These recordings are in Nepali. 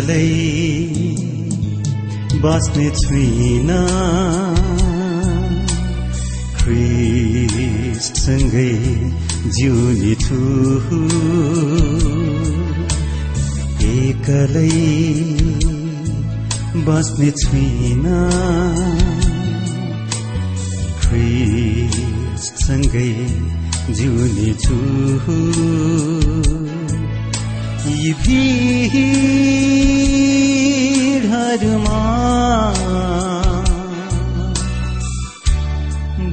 एक्लै बाँच्ने छुइन। ख्रिस्टसँगै जिउने छु। एकलै बाँच्ने छुइन। ख्रिस्टसँगै जिउने छु। यी भिडहरूमा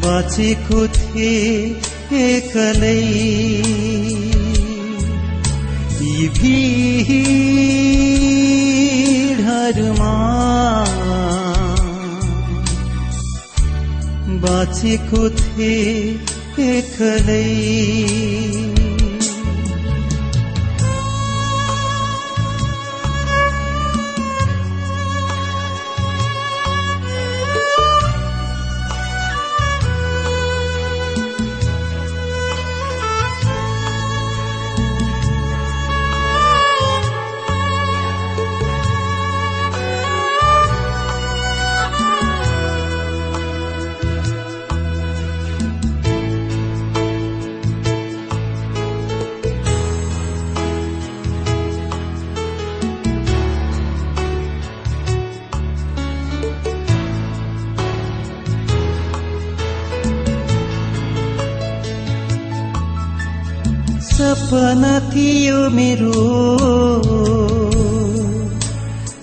बाँचेको थिए एक्लै यी भिडहरूमा बाँचेको थिए एक्लै सपना थियो मेरो।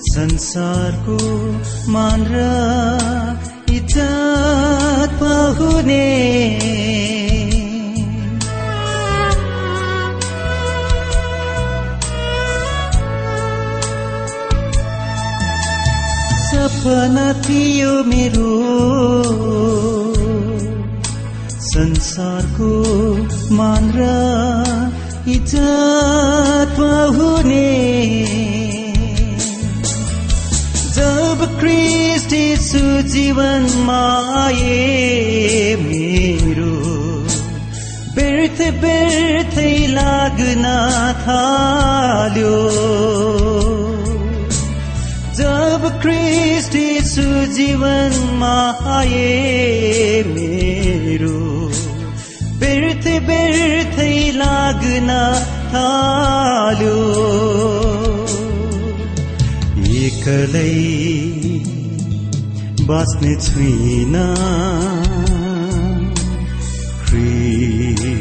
संसारको मान र इज्जत पाहुने। सपना थियो मेरो। संसारको मान इज्जत हुने। जब क्रिस्ट यीशु जीवनमा आए मेरो व्यर्थ व्यर्थै लाग्न थाल्यो। जब क्रिस्ट यीशु जीवनमा आए मेरो व्यर्थ व्यर्थै लाग्न थाल्यो एकलै बाँच्ने छुइन। ख्रिस्टसँगै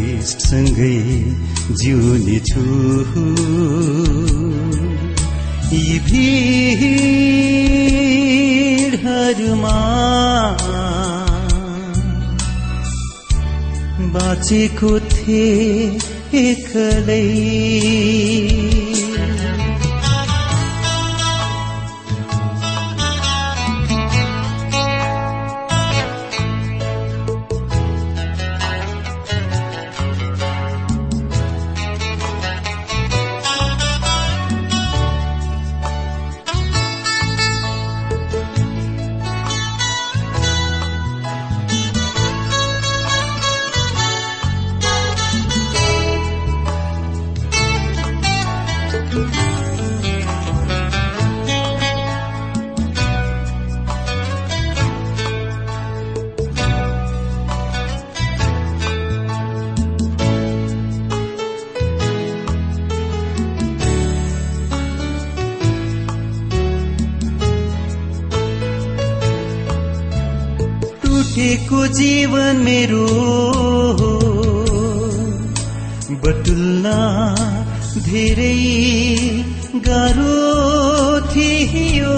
जिउने छु यी भिडहरूमा बाँचेको एक्लै धेरै गाह्रो थियो।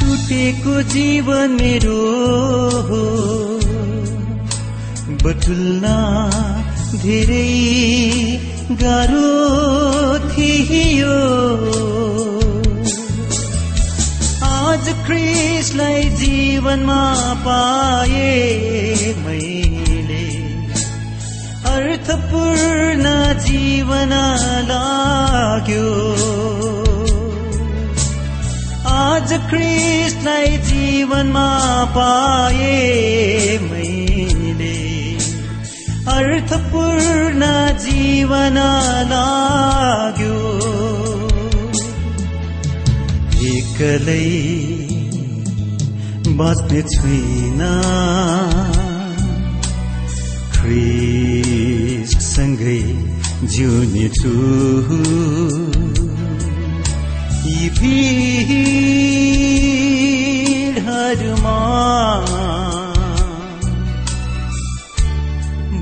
टुटेको जीवन मेरो बटुल्न धेरै गाह्रो थियो। क्रिसलाई जीवनमा पाए मैले। अर्थपूर्ण जीवन लाग्यो। आज क्रिसलाई जीवनमा पाए मैले। अर्थपूर्ण जीवन लाग्यो। एक्लै बाँच्ने छुइना ख्रिस्टसँगै जिउने छु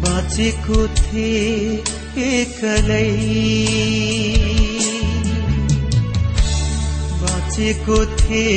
बाँचेको थिए एक्लै। बाँचेको थिए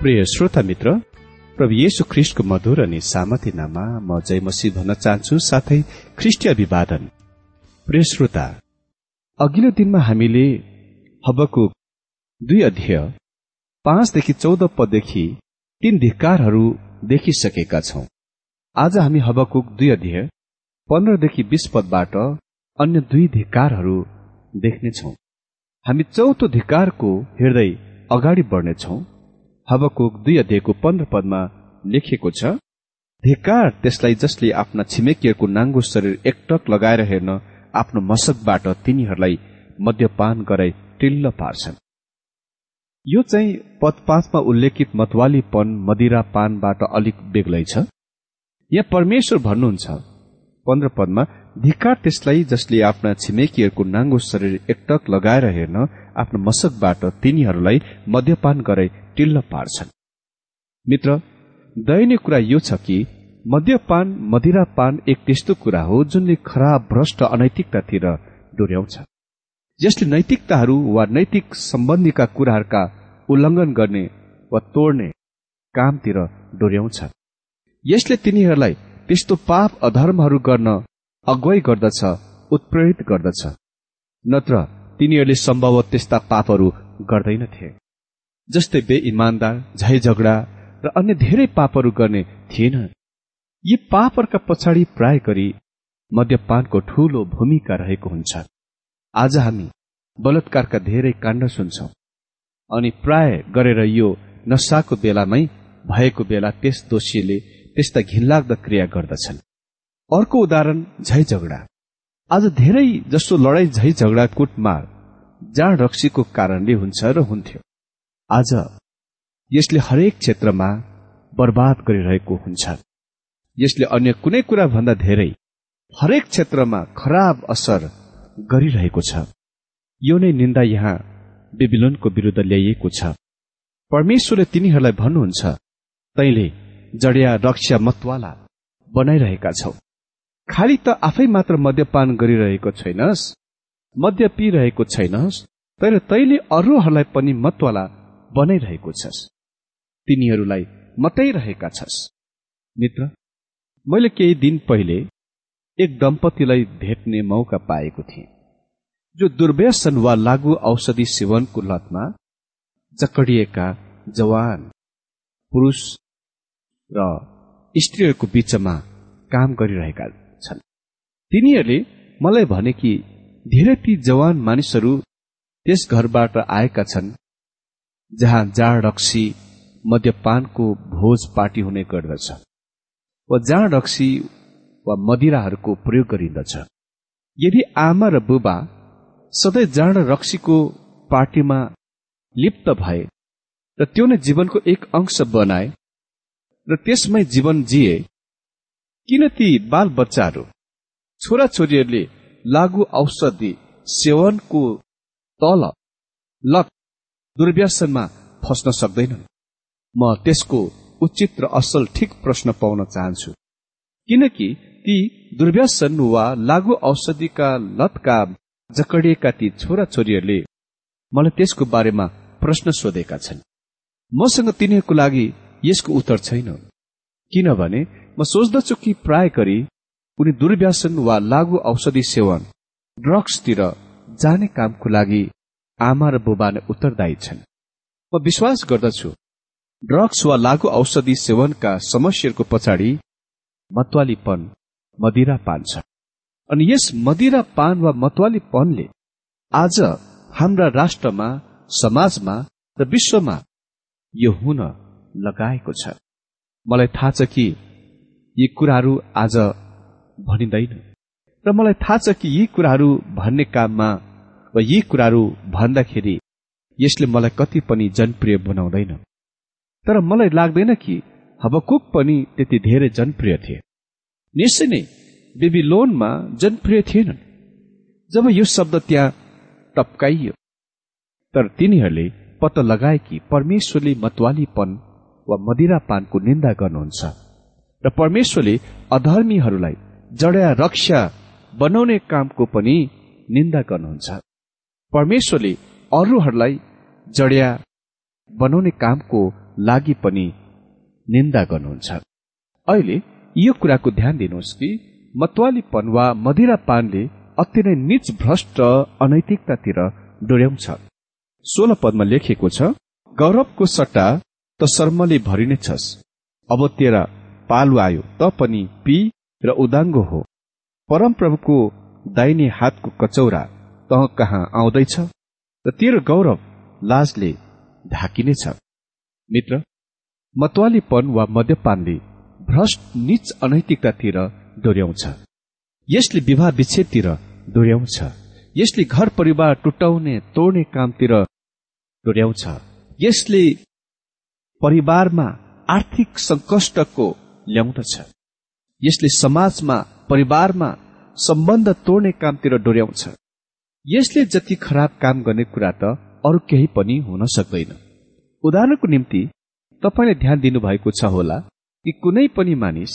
प्रिय श्रोता मित्र प्रभु येशु ख्रिष्टको मधुर अनि सामर्थ्य नाममा म जय मसी भन्न चाहन्छु साथै ख्रिस्टीय अभिवादन। प्रिय श्रोता अघिल्लो दिनमा हामीले हबको दुई अध्यय पाँचदेखि चौध पददेखि तीन धिक्कारहरू देखिसकेका छौं। आज हामी हबकुक दुई अध्यय पन्ध्रदेखि बीस पदबाट अन्य दुई धिक्कारहरू देख्नेछौ। हामी चौथो धिक्कारको हेर्दै अगाडि बढ्नेछौं। हबकुक दुई अध्ययको पन्ध्र पदमा लेखिएको छ धिक्कार त्यसलाई जसले आफ्ना छिमेकीहरूको नाङ्गो शरीर एकटक लगाएर हेर्न आफ्नो मसकबाट तिनीहरूलाई मद्यपान गराई टिल्ल पार्छन्. यो चाहिँ पद उल्लेखित मतवालीपन मदिरा पानबाट अलिक बेग्लै छ। यहाँ परमेश्वर भन्नुहुन्छ पन्ध्र पदमा धिक्कार त्यसलाई जसले आफ्ना छिमेकीहरूको नाङ्गो शरीर एकटक लगाएर हेर्न आफ्नो मसकबाट तिनीहरूलाई मद्यपान गराई टिल्ल पार्छन्। मित्र दयनीय कुरा यो छ कि मद्यपान मदिरापान एक त्यस्तो कुरा हो जुनले खराब भ्रष्ट अनैतिकतातिर डोर्याउँछ। यसले नैतिकताहरू वा नैतिक सम्बन्धीका कुराहरूका उल्लङ्घन गर्ने वा तोड्ने कामतिर डोर्याउँछ। यसले तिनीहरूलाई त्यस्तो पाप अधर्महरू गर्न अगुवाई गर्दछ उत्प्रेरित गर्दछ। नत्र तिनीहरूले सम्भव त्यस्ता पापहरू गर्दैनथे। जस्तै बेइमान्दार झै झगडा र अन्य धेरै पापहरू गर्ने थिएन। यी पापहरूका पछाडि प्राय गरी मद्यपानको ठूलो भूमिका रहेको हुन्छ। आज हामी बलात्कारका धेरै काण्ड सुन्छौं अनि प्राय गरेर यो नसाको बेलामै भएको बेला त्यस दोषीले त्यस्ता घिनलाग्दा क्रिया गर्दछन्। अर्को उदाहरण झै झगडा आज धेरै जसो लडाई झै झगडा कुटमार जाँड रक्सीको कारणले हुन्छ र हुन्थ्यो। आज यसले हरेक क्षेत्रमा बर्बाद गरिरहेको हुन्छ यसले अन्य कुनै कुरा भन्दा धेरै हरेक क्षेत्रमा खराब असर गरिरहेको छ। यो नै निन्दा यहाँ बेबिलोनको विरूद्ध ल्याइएको छ। परमेश्वरले तिनीहरूलाई भन्नुहुन्छ तैले जडिया रक्षा मतवाला बनाइरहेका छौ। खालि त आफै मात्र मद्यपान गरिरहेको छैनस्। मद्य पिइरहेको छैनस् तर तैले अरूहरूलाई पनि मतवाला बनाइरहेको छस्। तिनीहरूलाई मताइरहेका छस्। मित्र मैले केही दिन पहिले एक दम्पतिलाई भेट्ने मौका पाएको थिएँ जो दुर्व्यसन वा लागु औषधि सेवनको लतमा जकडिएका जवान पुरुष र स्त्रीहरूको बीचमा काम गरिरहेका छन्। तिनीहरूले मलाई भने कि धेरै ती जवान मानिसहरू त्यस घरबाट आएका छन् जहाँ जाँड रक्सी मद्यपानको भोज पार्टी हुने गर्दछ वा जाँड रक्सी वा मदिराहरूको प्रयोग गरिन्दछ। यदि आमा र बुबा सधैँ जाँड रक्सीको पार्टीमा लिप्त भए र त्यो नै जीवनको एक अंश बनाए र त्यसमै जीवन जिए किन ती बाल बच्चाहरू छोराछोरीहरूले लागु औषधि सेवनको तल लक दुर्व्यसनमा फस्न सक्दैनन्। म त्यसको उचित र असल ठिक प्रश्न पाउन चाहन्छु। किनकि ती दुर्व्यसन वा लागु औषधिका लतका जकडिएका ती छोराछोरीहरूले मलाई त्यसको बारेमा प्रश्न सोधेका छन्। मसँग तिनीहरूको लागि यसको उत्तर छैन। किनभने म सोच्दछु कि प्राय गरी उनी दुर्व्यासन वा लागु औषधि सेवन ड्रग्सतिर जाने कामको लागि आमा र बुबा नै उत्तरदायी छन्। म विश्वास गर्दछु ड्रग्स वा लागु औषधि सेवनका समस्याहरूको पछाडि मतवालीपन मदिरा पान छ। अनि यस मदिरा पान वा मतवालीपनले आज हाम्रा राष्ट्रमा समाजमा र विश्वमा यो हुन लगाएको छ। मलाई थाहा छ कि यी कुराहरू आज भनिँदैन। र मलाई थाहा छ कि यी कुराहरू भन्ने काममा वा यी कुराहरू भन्दाखेरि यसले मलाई कति पनि जनप्रिय बनाउँदैन। तर मलाई लाग्दैन कि हबकुक पनि त्यति धेरै जनप्रिय थिए। निश्चय नै बेबिलोनमा जनप्रिय थिएनन्। जब यो शब्द त्यहाँ टप्काइयो तर तिनीहरूले पत्ता लगाए कि परमेश्वरले मतवालीपन वा मदिरापानको निन्दा गर्नुहुन्छ। र परमेश्वरले अधर्मीहरूलाई जडया रक्षा बनाउने कामको पनि निन्दा गर्नुहुन्छ। परमेश्वरले अरूहरूलाई जड्या बनाउने कामको लागि पनि निन्दा गर्नुहुन्छ। अहिले यो कुराको ध्यान दिनुहोस् कि मतवालीपन वा मदिरापानले अति नै निच भ्रष्ट अनैतिकतातिर डोर्याउँछ। सोह्र पदमा लेखिएको छ गौरवको सट्टा त शर्मले भरिने छस् अब तेरा पालु आयो त पनि पी र उदाङ्गो हो। परमप्रभुको दाहिने हातको कचौरा तह कहाँ आउँदैछ? र तेरो गौरव लाजले ढाकिनेछ। मित्र मतवालीपन वा मद्यपानले भ्रष्ट निच अनैतिकतातिर डोर्याउँछ। यसले विवाह विच्छेदतिर डोर्याउँछ। यसले घर परिवार टुटाउने तोड्ने कामतिर डोर्याउँछ। यसले परिवारमा आर्थिक सङ्कष्टको ल्याउँदछ। यसले समाजमा परिवारमा सम्बन्ध तोड्ने कामतिर डोर्याउँछ। यसले जति खराब काम गर्ने कुरा त अरू केही पनि हुन सक्दैन। उदाहरणको निम्ति तपाईँले ध्यान दिनुभएको छ होला कि कुनै पनि मानिस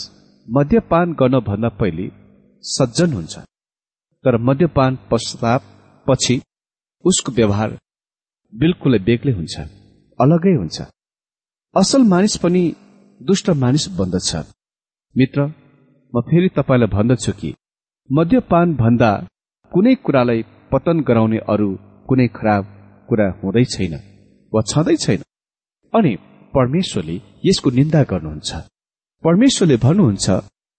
मद्यपान गर्नभन्दा पहिले सज्जन हुन्छ। तर मद्यपान पश्चात पछि उसको व्यवहार बिल्कुलै बेग्लै हुन्छ अलगै हुन्छ। असल मानिस पनि दुष्ट मानिस बन्दछ मित्र म फेरि तपाईँलाई भन्दछु कि मद्यपान भन्दा कुनै कुरालाई पतन गराउने अरू कुनै खराब कुरा हुँदै छैन वा छँदै छैन। अनि परमेश्वरले यसको निन्दा गर्नुहुन्छ। परमेश्वरले भन्नुहुन्छ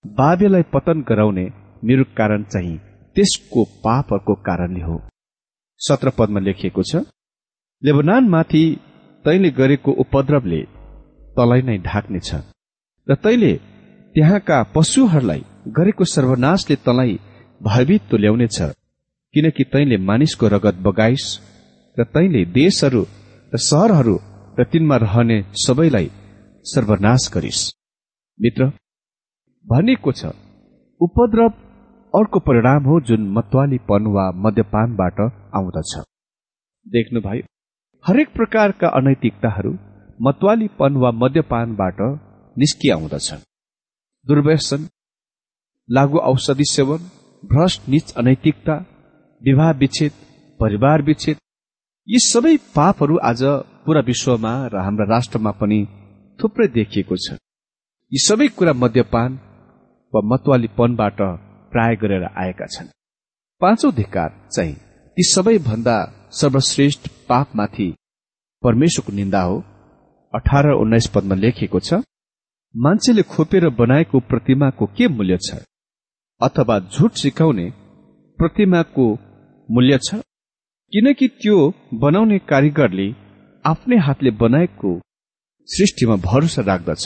बाबेलाई पतन गराउने मेरो कारण चाहिँ त्यसको पापहरूको कारणले हो। सत्र पदमा लेखिएको छ लेबनानमाथि तैले गरेको उपद्रवले तलाई नै ढाक्नेछ। र तैले त्यहाँका पशुहरूलाई गरेको सर्वनाशले तलाई भयभीत तुल्याउनेछ किनकि तैले मानिसको रगत बगाइस र तैले देशहरू र सहरहरू र तिनमा रहने सबैलाई सर्वनाश गरिस्। मित्र भनिएको छ उपद्रव अर्को परिणाम हो जुन मतवालीपन वा मद्यपानबाट आउँदछ। देख्नुभयो हरेक प्रकारका अनैतिकताहरू मतवालीपन वा मद्यपानबाट निस्किआउँदछ दुर्व्यसन लागु औषधि सेवन भ्रष्ट निच अनैतिकता विवाह विच्छेद परिवार विच्छेद यी सबै पापहरू आज पूरा विश्वमा र हाम्रा राष्ट्रमा पनि थुप्रै देखिएको छ। यी सबै कुरा मद्यपान वा मतवालीपनबाट प्राय गरेर आएका छन्। पाँचौं धिकार चाहिँ ती सबैभन्दा सर्वश्रेष्ठ पापमाथि परमेश्वरको निन्दा हो। अठार उन्नाइस पदमा लेखिएको छ मान्छेले खोपेर बनाएको प्रतिमाको के मूल्य छ? अथवा झुट सिकाउने प्रतिमाको मूल्य छ? किनकि त्यो बनाउने कारिगरले आफ्नै हातले बनाएको सृष्टिमा भरोसा राख्दछ।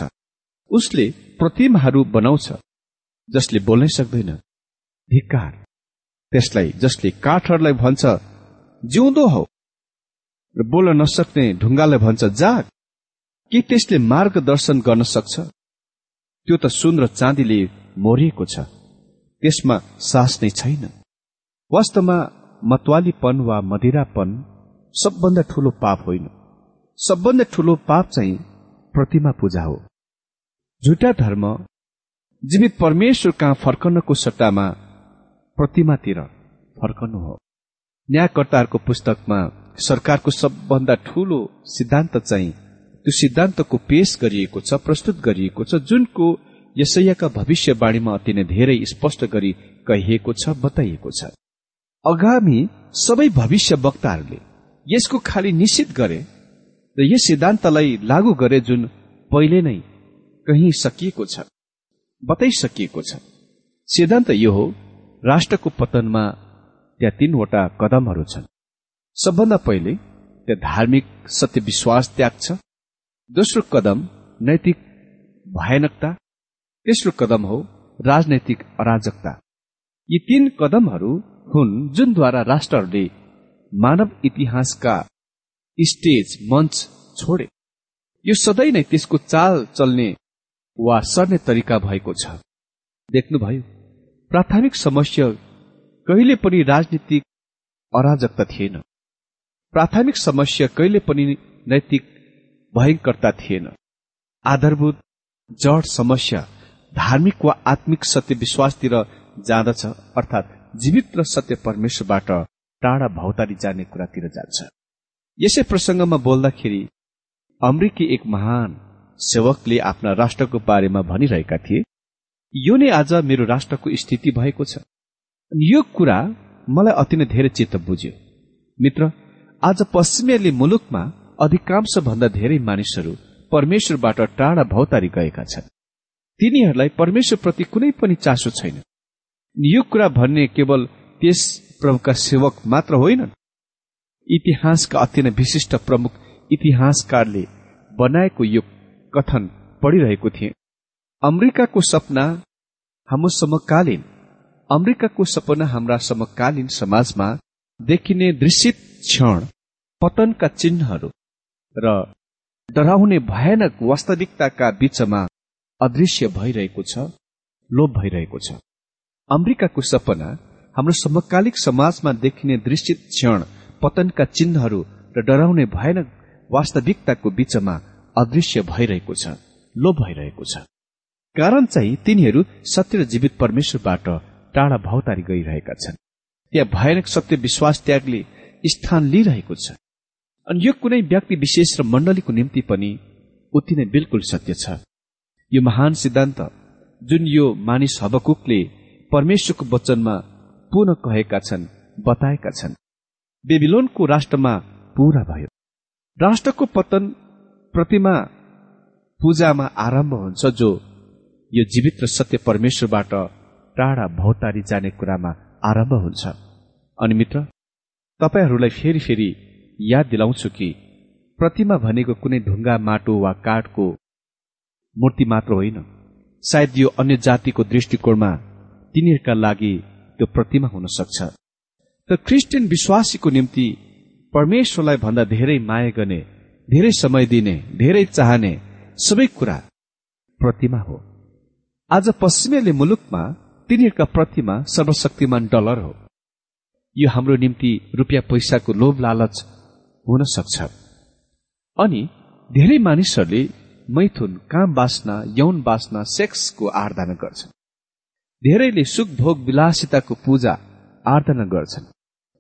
उसले प्रतिमाहरू बनाउँछ जसले बोल्नै सक्दैन। धिक्कार। त्यसलाई जसले काठहरूलाई भन्छ जिउँदो हौ र बोल्न नसक्ने ढुङ्गालाई भन्छ जाग। के त्यसले मार्गदर्शन गर्न सक्छ? त्यो त सुन र चाँदीले मोरिएको छ। त्यसमा सास नै छैन। वास्तवमा मतवालीपन वा मदिरापन सबभन्दा ठूलो पाप होइन। सबभन्दा ठूलो पाप चाहिँ प्रतिमा पूजा हो। झुटा धर्म जीवित परमेश्वर कहाँ फर्कनको सट्टामा प्रतिमातिर फर्कनु हो। न्यायकर्ताहरूको पुस्तकमा सरकारको सबभन्दा ठूलो सिद्धान्त चाहिँ त्यो सिद्धान्तको पेश गरिएको छ प्रस्तुत गरिएको छ जुनको यसैयाका भविष्यवाणीमा अति नै धेरै स्पष्ट गरी कहिएको छ बताइएको छ। आगामी सबै भविष्य वक्ताहरूले यसको खालि निश्चित गरे र यस सिद्धान्तलाई लागू गरे जुन पहिले नै कहीँ सकिएको छ बताइसकिएको छ। सिद्धान्त यो हो राष्ट्रको पतनमा त्यहाँ तीनवटा कदमहरू छन्। सबभन्दा पहिले त्यहाँ धार्मिक सत्य विश्वास त्याग छ दोस्रो कदम नैतिक भयानकता। तेस्रो कदम हो राजनैतिक अराजकता। यी तीन कदमहरू हुन् जुनद्वारा राष्ट्रहरूले मानव इतिहासका स्टेज मञ्च छोडे। यो सधैँ नै त्यसको चाल चल्ने वा सर्ने तरिका भएको छ। देख्नुभयो प्राथमिक समस्या कहिले पनि राजनीतिक अराजकता थिएन। प्राथमिक समस्या कहिले पनि नैतिक भयंकरता थिएन। आधारभूत जड समस्या धार्मिक वा आत्मिक सत्य विश्वासतिर जाँदछ अर्थात् जीवित र सत्य परमेश्वरबाट टाढा भौतारी जाने कुरातिर जान्छ। यसै प्रसंगमा बोल्दाखेरि अमेरिकी एक महान सेवकले आफ्ना राष्ट्रको बारेमा भनिरहेका थिए यो नै आज मेरो राष्ट्रको स्थिति भएको छ। यो कुरा मलाई अति नै धेरै चित्त बुझ्यो। मित्र आज पश्चिमेली मुलुकमा अधिकांश भन्दा धेरै मानिसहरू परमेश्वरबाट टाढा भौतारी गएका छन्। तिनीहरूलाई परमेश्वरप्रति कुनै पनि चासो छैन। यो कुरा भन्ने केवल त्यस प्रमुखका सेवक मात्र होइनन्। इतिहासका अति नै विशिष्ट प्रमुख इतिहासकारले बनाएको यो कथन पढिरहेको थिए। अमेरिकाको सपना हाम्रो समकालीन अमेरिकाको सपना हाम्रा समकालीन समाजमा देखिने दृश्य क्षण पतनका चिन्हहरू। र डराउने भयानक वास्तविकताका बीचमा अदृश्य भइरहेको छ लोभ भइरहेको छ। अमेरिकाको सपना हाम्रो समकालिक समाजमा देखिने दृश्य क्षण पतनका चिन्हहरू र डराउने भयानक वास्तविकताको बीचमा अदृश्य भइरहेको छ लोभ भइरहेको छ। कारण चाहिँ तिनीहरू सत्य र जीवित परमेश्वरबाट टाढा भौतारी गइरहेका छन्। त्यहाँ भयानक सत्य विश्वास त्यागले स्थान लिइरहेको छ। अनि यो कुनै व्यक्ति विशेष र मण्डलीको निम्ति पनि उति नै बिल्कुल सत्य छ। यो महान सिद्धान्त जुन यो मानिस हबकुकले परमेश्वरको वचनमा पुनः कहेका छन् बताएका छन्। बेबिलोनको राष्ट्रमा पूरा भयो। राष्ट्रको पतन प्रतिमा पूजामा आरम्भ हुन्छ जो यो जीवित र सत्य परमेश्वरबाट टाढा भौतारी जाने कुरामा आरम्भ हुन्छ। अनि मित्र तपाईँहरूलाई फेरि फेरि याद दिलाउँछु कि प्रतिमा भनेको कुनै ढुङ्गा माटो वा काठको मूर्ति मात्र होइन। सायद यो अन्य जातिको दृष्टिकोणमा तिनीहरूका लागि त्यो प्रतिमा हुन सक्छ त क्रिस्चियन विश्वासीको निम्ति परमेश्वरलाई भन्दा धेरै माया गर्ने धेरै समय दिने धेरै चाहने सबै कुरा प्रतिमा हो। आज पश्चिमेली मुलुकमा तिनीहरूका प्रतिमा सर्वशक्तिमान डलर हो। यो हाम्रो निम्ति रुपियाँ पैसाको लोभ लालच हुन सक्छ अनि धेरै मानिसहरूले मैथुन काम बाँच्न यौन बाँच्न सेक्सको आराधना गर्छन्। धेरैले सुख भोग विलासिताको पूजा आराधना गर्छन्।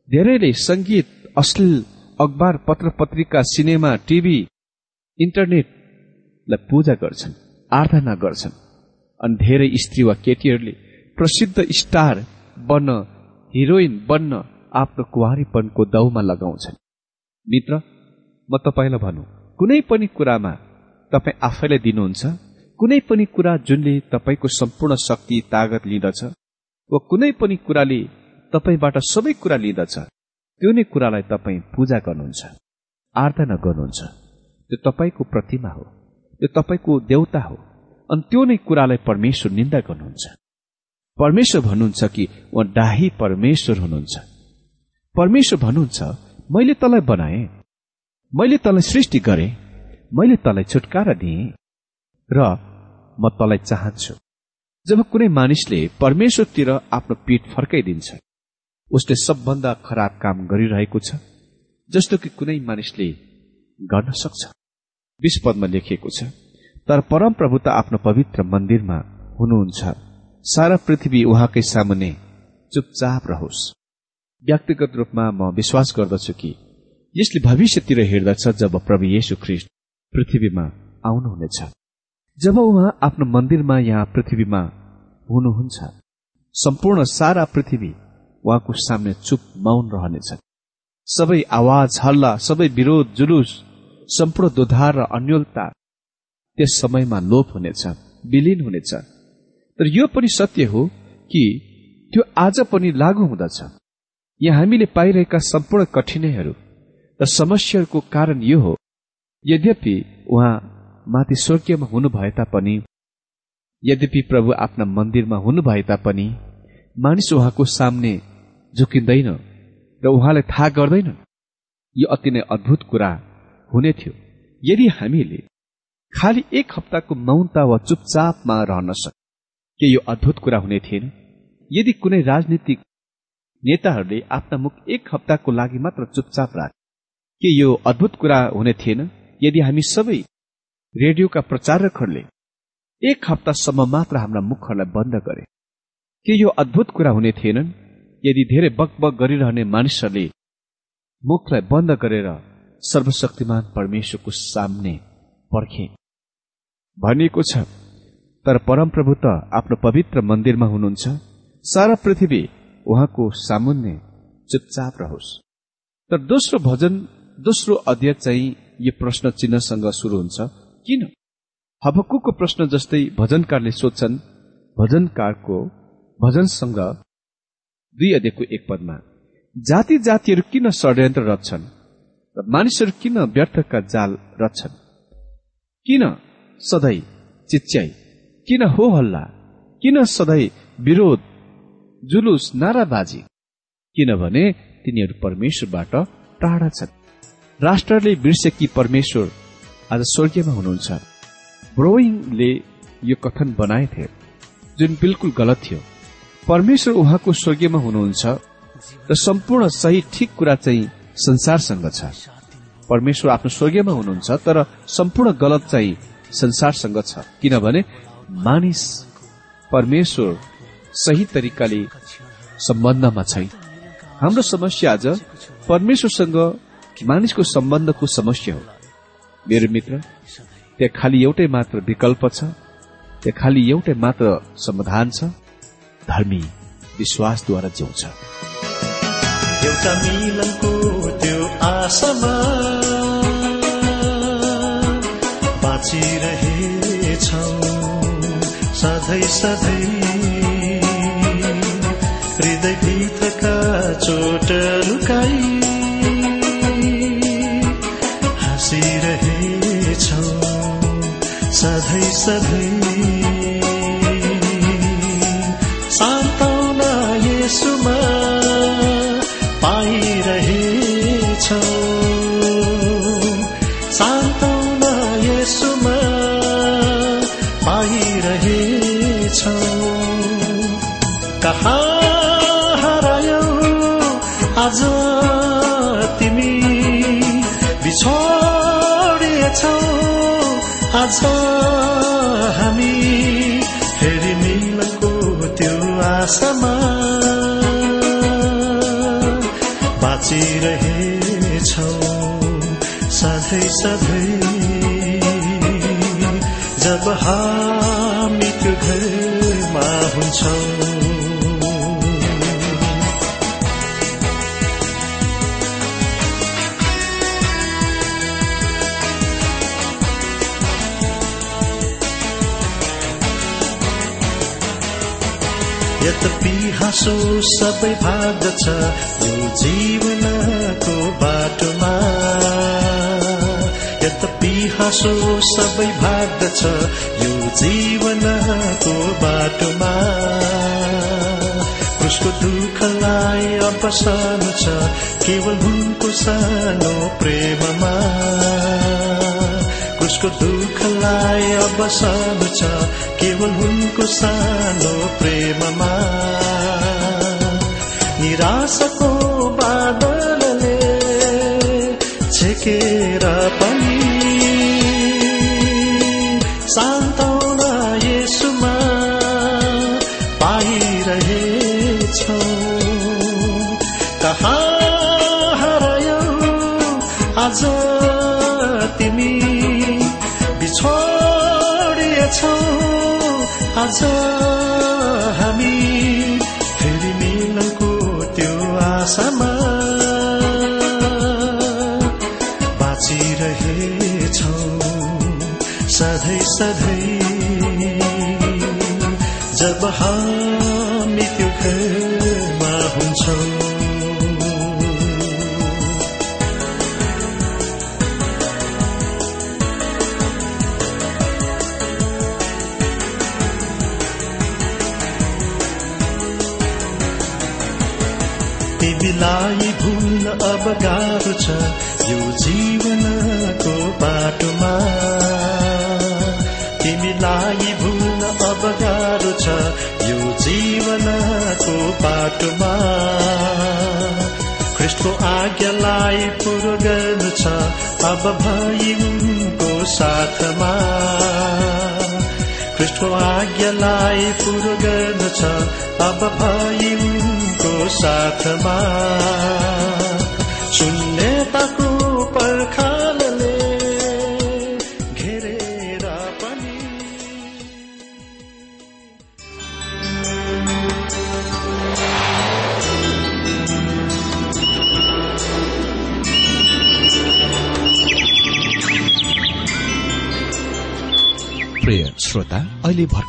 धेरैले संगीत अश्लील अखबार पत्र पत्रिका सिनेमा टिभी इन्टरनेट लाई पूजा गर्छन् आराधना गर्छन्। अनि धेरै स्त्री वा केटीहरूले प्रसिद्ध स्टार बन्न हिरोइन बन्न आफ्नो कुहारीपनको दाउमा लगाउँछन्। मित्र म तपाईँलाई भनौँ कुनै पनि कुरामा तपाईँ आफैलाई दिनुहुन्छ? कुनै पनि कुरा जुनले तपाईँको सम्पूर्ण शक्ति तागत लिँदछ? वा कुनै पनि कुराले तपाईँबाट सबै कुरा लिँदछ? त्यो नै कुरालाई तपाईँ पूजा गर्नुहुन्छ आराधना गर्नुहुन्छ। त्यो तपाईँको प्रतिमा हो त्यो तपाईँको देउता हो अनि त्यो नै कुरालाई परमेश्वर निन्दा गर्नुहुन्छ। परमेश्वर भन्नुहुन्छ कि उहाँ डाही परमेश्वर हुनुहुन्छ। परमेश्वर भन्नुहुन्छ मैले तँलाई बनाएँ। मैले तँलाई सृष्टि गरेँ। मैले तँलाई छुटकारा दिएँ। र म तँलाई चाहन्छु जब कुनै मानिसले परमेश्वरतिर आफ्नो पीठ फर्काइदिन्छ उसले सबभन्दा खराब काम गरिरहेको छ जस्तो कि कुनै मानिसले गर्न सक्छ। विस्पदमा लेखिएको छ तर परमप्रभु त आफ्नो पवित्र मन्दिरमा हुनुहुन्छ। सारा पृथ्वी उहाँकै सामुने। चुपचाप रहोस्। व्यक्तिगत रूपमा म विश्वास गर्दछु कि यसले भविष्यतिर हेर्दछ जब प्रभु येशु ख्रिस्ट पृथ्वीमा आउनुहुनेछ। जब उहाँ आफ्नो मन्दिरमा यहाँ पृथ्वीमा हुनुहुन्छ सम्पूर्ण सारा पृथ्वी उहाँको सामने चुप मौन रहनेछ। सबै आवाज हल्ला सबै विरोध जुलुस सम्पूर्ण दुधार र अन्यलता त्यस समयमा लोप हुनेछ विलिन हुनेछ। तर यो पनि सत्य हो कि त्यो आज पनि लागू हुँदछ। यहाँ हामीले पाइरहेका सम्पूर्ण कठिनाइहरू र समस्याहरूको कारण यो हो। यद्यपि उहाँ माथि स्वर्गीयमा हुनु भए तापनि यद्यपि प्रभु आफ्ना मन्दिरमा हुनु भए तापनि मानिस उहाँको सामने झुकिँदैन र उहाँलाई थाहा गर्दैन। यो अति नै अद्भुत कुरा हुने थियो। यदि हामीले खालि एक हप्ताको मौनता वा चुपचापमा रहन सक के यो अद्भुत कुरा हुने थिएन? यदि कुनै राजनीतिक नेताहरूले आफ्ना मुख एक हप्ताको लागि मात्र चुपचाप राखे। के यो अद्भुत कुरा हुने थिएन? यदि हामी सबै रेडियोका प्रचारकहरूले एक हप्तासम्म मात्र हाम्रा मुखहरूलाई बन्द गरे के यो अद्भुत कुरा हुने थिएनन्? यदि धेरै बकबक गरिरहने मानिसहरूले मुखलाई बन्द गरेर सर्वशक्तिमान परमेश्वरको सामने पर्खे। भनिएको छ तर परमप्रभु त आफ्नो पवित्र मन्दिरमा हुनुहुन्छ। सारा पृथ्वी उहाँको सामुन्ने चुपचाप रहोस्। तर दोस्रो भजन दोस्रो अध्याय चाहिँ यो प्रश्न चिन्हसँग सुरु हुन्छ। किन? हबकुको प्रश्न जस्तै भजनकारले सोध्छन् भजनकारको भजनसँग दुई अध्ययको एक पदमा जाति जातिहरू किन षड्यन्त्र रच्छन् र मानिसहरू किन व्यर्थका जाल रच्छन्? किन सधैँ चिच्याई? किन हो हल्ला? किन सधैँ विरोध जुलुस नाराबाजी। किनभने तिनीहरू परमेश्वरबाट टाढा छन्। राष्ट्रले बिर्से कि परमेश्वर आज स्वर्गीयमा हुनुहुन्छ। ब्रोइङले यो कथन बनाएथे जुन बिल्कुल गलत थियो। परमेश्वर उहाँको स्वर्गीयमा हुनुहुन्छ र सम्पूर्ण सही ठिक कुरा चाहिँ संसारसँग छ। परमेश्वर आफ्नो स्वर्गीयमा हुनुहुन्छ तर सम्पूर्ण गलत चाहिँ संसारसँग छ। किनभने मानिस परमेश्वर सही तरिकाले सम्बन्धमा छैन हाम्रो समस्या आज परमेश्वरसँग मानिसको सम्बन्धको समस्या हो। मेरो मित्र त्यहाँ खालि एउटै मात्र विकल्प छ। त्यहाँ खालि एउटै मात्र समाधान छ। धर्मी विश्वासद्वारा जिउँछ। सधैँ सधैँ हृदयभित्रका चोट लुकाई। हाँसिरहेछौ सधैँ सधैँ। आज हामी फेरि मिलको त्यो आशामा बाँचिरहेछौ सधैँ सधैँ हाँसो सबै भाग्दछ यो जीवनको बाटोमा। यद्यपि हाँसो सबै भाग्दछ यो जीवनको बाटोमा। उसको दुःखलाई अब सानो छ केवल उनको सानो प्रेममा। उसको दुःखलाई अब सानो छ केवल उनको सानो प्रेममा। निराशको बादलले छेकेर पनि सान्तौना यसुमा पाइरहेछौ। कहाँ हरायौ आज तिमी बिछोडिएछौ। आज हामी आशामा बाँचिरहेछौ। सधैँ सधैँ जब हामी गाह्रो छ यो जीवनको बाटोमा। तिमीलाई भुल्न अब गाह्रो छ यो जीवनको बाटोमा। ख्रिस्टको आज्ञालाई पुरो गर्नु छ अब भई उनको साथमा। ख्रिस्टको आज्ञालाई पुरो गर्नु छ अब भई उनको साथमा। शून्यताको पर्खालले घेरेर पनि। प्रिय श्रोता अहिले भर्खरै